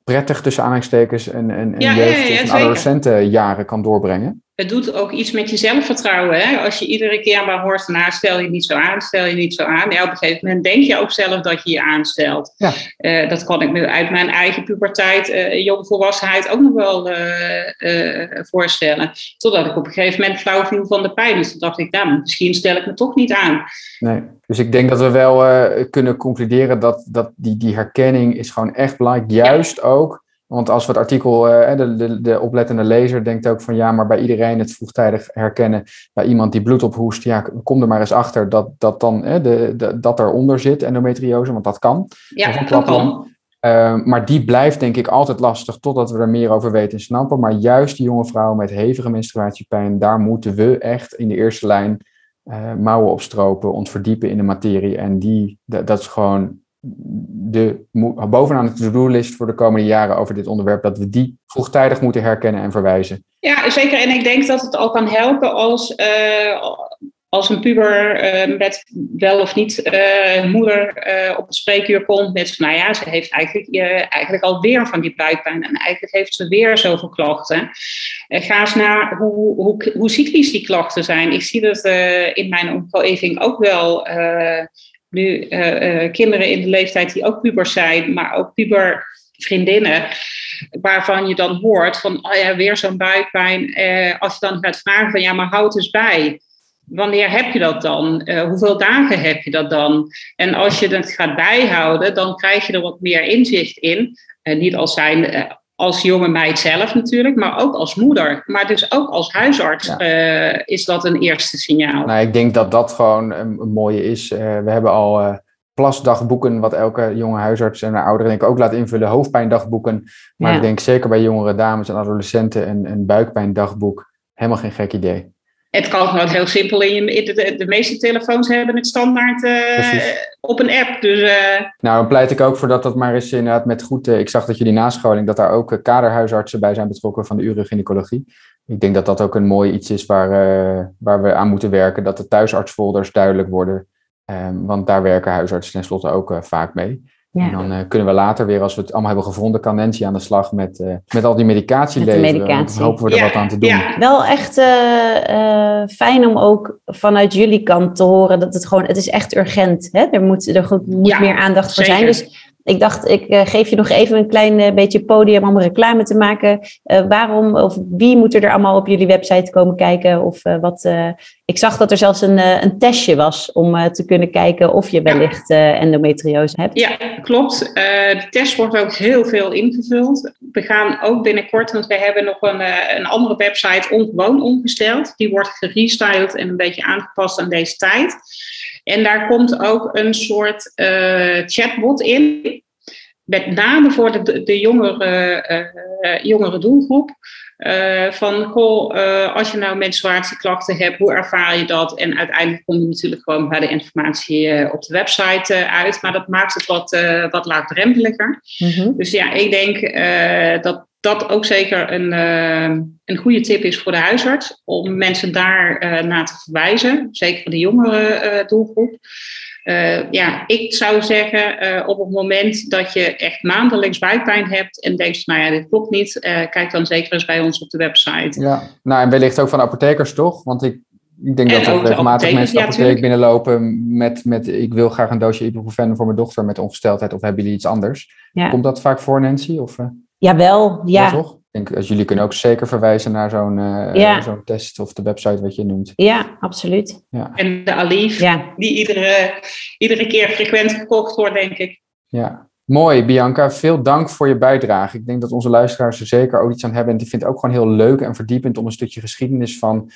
prettig tussen aanhalingstekens en, en, en ja, jeugd- ja, ja, en adolescentenjaren kan doorbrengen. Het doet ook iets met je zelfvertrouwen. Hè? Als je iedere keer maar hoort van, nou, stel je niet zo aan, stel je niet zo aan. Ja, op een gegeven moment denk je ook zelf dat je je aanstelt. Ja. Uh, dat kan ik me uit mijn eigen puberteit, uh, jongvolwassenheid ook nog wel uh, voorstellen. Totdat ik op een gegeven moment flauw viel van de pijn. Dus toen dacht ik, nou, misschien stel ik me toch niet aan. Nee. Dus ik denk dat we wel kunnen concluderen dat, dat die, die herkenning is gewoon echt belangrijk. Juist ja. ook want als we het artikel, uh, de, de, de, oplettende lezer denkt ook van ja, maar bij iedereen het vroegtijdig herkennen. Bij iemand die bloed ophoest, ja, kom er maar eens achter dat, dat dan de, de, dat eronder zit, endometriose, want dat kan. Ja, dat kan. Uh, maar die blijft denk ik altijd lastig totdat we er meer over weten en snappen. Maar juist die jonge vrouwen met hevige menstruatiepijn, daar moeten we echt in de eerste lijn uh, mouwen opstropen, ons verdiepen in de materie. En die, dat is gewoon de, bovenaan de to-do-list voor de komende jaren over dit onderwerp, dat we die vroegtijdig moeten herkennen en verwijzen. Ja, zeker. En ik denk dat het al kan helpen als, uh, als een puber uh, met wel of niet uh, moeder op het spreekuur komt met nou ja, ze heeft eigenlijk, eigenlijk alweer van die buikpijn en eigenlijk heeft ze weer zoveel klachten. ga eens naar hoe, hoe, hoe cyclisch die klachten zijn. Ik zie dat in mijn omgeving ook wel nu uh, kinderen in de leeftijd die ook pubers zijn, maar ook pubervriendinnen, waarvan je dan hoort van, oh ja, weer zo'n buikpijn. Uh, als je dan gaat vragen van, ja, maar houd eens bij. Wanneer heb je dat dan? hoeveel dagen heb je dat dan? En als je dat gaat bijhouden, dan krijg je er wat meer inzicht in. niet als zijn als jonge meid zelf natuurlijk, maar ook als moeder. Maar dus ook als huisarts eh, is dat een eerste signaal. Nou, ik denk dat dat gewoon een, mooie is. Uh, we hebben al uh, plasdagboeken, wat elke jonge huisarts en ouderen denk ik ook laat invullen. Hoofdpijndagboeken. Maar ik denk zeker bij jongere dames en adolescenten een, een buikpijndagboek. Helemaal geen gek idee. Het kan gewoon heel simpel. In je, de, de, meeste telefoons hebben het standaard uh, op een app. Dus, uh... Nou, dan pleit ik ook voor dat dat maar eens inderdaad met goed... Uh, ik zag dat jullie nascholing, dat daar ook kaderhuisartsen bij zijn betrokken van de urogynecologie. Ik denk dat dat ook een mooi iets is waar, waar we aan moeten werken. Dat de thuisartsfolders duidelijk worden. Um, want daar werken huisartsen tenslotte ook vaak mee. Ja. En dan uh, kunnen we later weer, als we het allemaal hebben gevonden, kan Nancy aan de slag met, uh, met al die medicatie met medicatie. Dan hopen we er ja. wat aan te doen. Ja. Wel echt uh, fijn om ook vanuit jullie kant te horen dat het gewoon, het is echt urgent. Hè? Er moet, er moet meer aandacht voor zijn. Dus ik dacht, ik uh, geef je nog even een klein uh, beetje podium om reclame te maken. Uh, waarom of wie moet er allemaal op jullie website komen kijken? Of wat? Ik zag dat er zelfs een, een testje was om te kunnen kijken of je wellicht endometriose hebt. Ja, klopt. de test wordt ook heel veel ingevuld. We gaan ook binnenkort, want we hebben nog een, een andere website ongewoon omgesteld. Die wordt gerestyled en een beetje aangepast aan deze tijd. En daar komt ook een soort uh, chatbot in. Met name voor de, de jongere, uh, jongere doelgroep. Uh, van, goh, als je nou menstruatieklachten hebt, hoe ervaar je dat? En uiteindelijk kom je natuurlijk gewoon bij de informatie op de website uit. Maar dat maakt het wat, wat laagdrempeliger. Mm Dus ja, ik denk dat dat ook zeker een, een goede tip is voor de huisarts. Om mensen daar naar te verwijzen. Zeker de jongere uh, doelgroep. ja, ik zou zeggen, op het moment dat je echt maandelijks buikpijn hebt en denkt, nou ja, dit klopt niet, kijk dan zeker eens bij ons op de website. Ja, nou en wellicht ook van apothekers toch? Want ik, ik denk dat er regelmatig mensen de apotheek binnenlopen met, met, ik wil graag een doosje ibuprofen voor mijn dochter met ongesteldheid, of hebben jullie iets anders? Komt dat vaak voor Nancy? Of, Jawel, ja. ja toch? Ik denk, als jullie kunnen ook zeker verwijzen naar zo'n uh, zo'n test of de website wat je noemt. Ja, absoluut. Ja. En de Alif, ja. die iedere, iedere keer frequent gekocht wordt, denk ik. Ja, mooi Bianca. Veel dank voor je bijdrage. Ik denk dat onze luisteraars er zeker ook iets aan hebben. En die vindt het ook gewoon heel leuk en verdiepend om een stukje geschiedenis van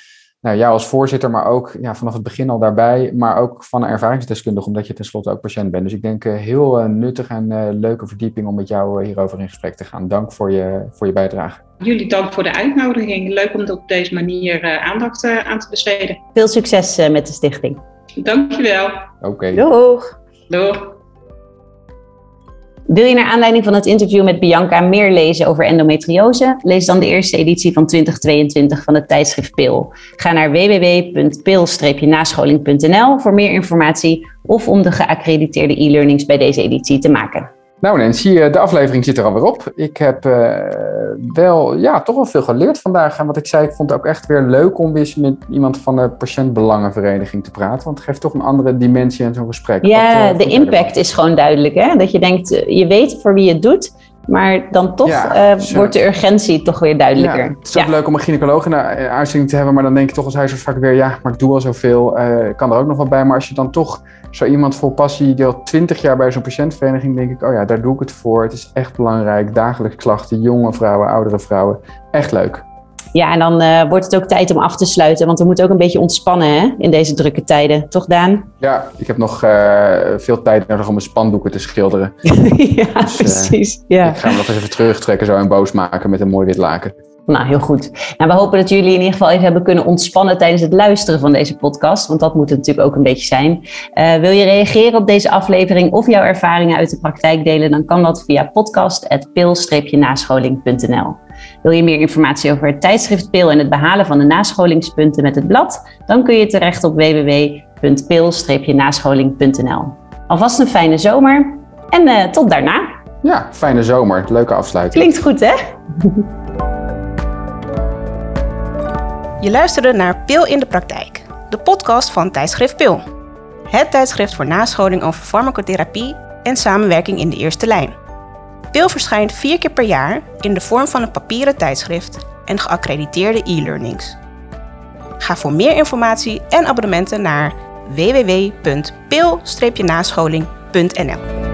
nou, jou als voorzitter, maar ook ja, vanaf het begin al daarbij, maar ook van een ervaringsdeskundige, omdat je tenslotte ook patiënt bent. Dus ik denk uh, heel uh, nuttig en uh, leuke verdieping om met jou hierover in gesprek te gaan. Dank voor je, voor je bijdrage. Jullie dank voor de uitnodiging. Leuk om op deze manier aandacht aan te besteden. Veel succes met de stichting. Dankjewel. Oké. Okay. Doeg. Doeg. Wil je naar aanleiding van het interview met Bianca meer lezen over endometriose? Lees dan de eerste editie van 2022 van het tijdschrift Pil. Ga naar www.pil-nascholing.nl voor meer informatie of om de geaccrediteerde e-learnings bij deze editie te maken. Nou Nancy, eh, de aflevering zit er alweer op. Ik heb uh, wel, ja, toch wel veel geleerd vandaag. En wat ik zei, ik vond het ook echt weer leuk om eens met iemand van de patiëntbelangenvereniging te praten. Want het geeft toch een andere dimensie aan zo'n gesprek. Ja, de impact is gewoon duidelijk. Hè? Dat je denkt, je weet voor wie je het doet. Maar dan toch ja, wordt de urgentie toch weer duidelijker. Ja, het is ook leuk om een gynaecoloog in de uitzending te hebben. Maar dan denk je toch als huisarts weer, ja, maar ik doe al zoveel. Uh, kan er ook nog wat bij. Maar als je dan toch zo iemand vol passie die al twintig jaar bij zo'n patiëntvereniging, denk ik, oh ja, daar doe ik het voor. Het is echt belangrijk. Dagelijks klachten, jonge vrouwen, oudere vrouwen. Echt leuk. Ja, en dan uh, wordt het ook tijd om af te sluiten, want we moeten ook een beetje ontspannen hè, in deze drukke tijden. Toch, Daan? Ja, ik heb nog uh, veel tijd nodig om mijn spandoeken te schilderen. ja, dus, uh, precies. Ja. Ik ga hem nog eens even terugtrekken zo en boos maken met een mooi wit laken. Nou, heel goed. Nou, we hopen dat jullie in ieder geval even hebben kunnen ontspannen tijdens het luisteren van deze podcast, want dat moet het natuurlijk ook een beetje zijn. Uh, wil je reageren op deze aflevering of jouw ervaringen uit de praktijk delen, dan kan dat via podcast.pil-nascholing.nl. Wil je meer informatie over het tijdschrift Pil en het behalen van de nascholingspunten met het blad, dan kun je terecht op www.pil-nascholing.nl. Alvast een fijne zomer en uh, tot daarna. Ja, fijne zomer. Leuke afsluiting. Klinkt goed, hè? Je luisterde naar Pil in de Praktijk, de podcast van tijdschrift Pil. Het tijdschrift voor nascholing over farmacotherapie en samenwerking in de eerste lijn. Pil verschijnt vier keer per jaar in de vorm van een papieren tijdschrift en geaccrediteerde e-learnings. Ga voor meer informatie en abonnementen naar www.pil-nascholing.nl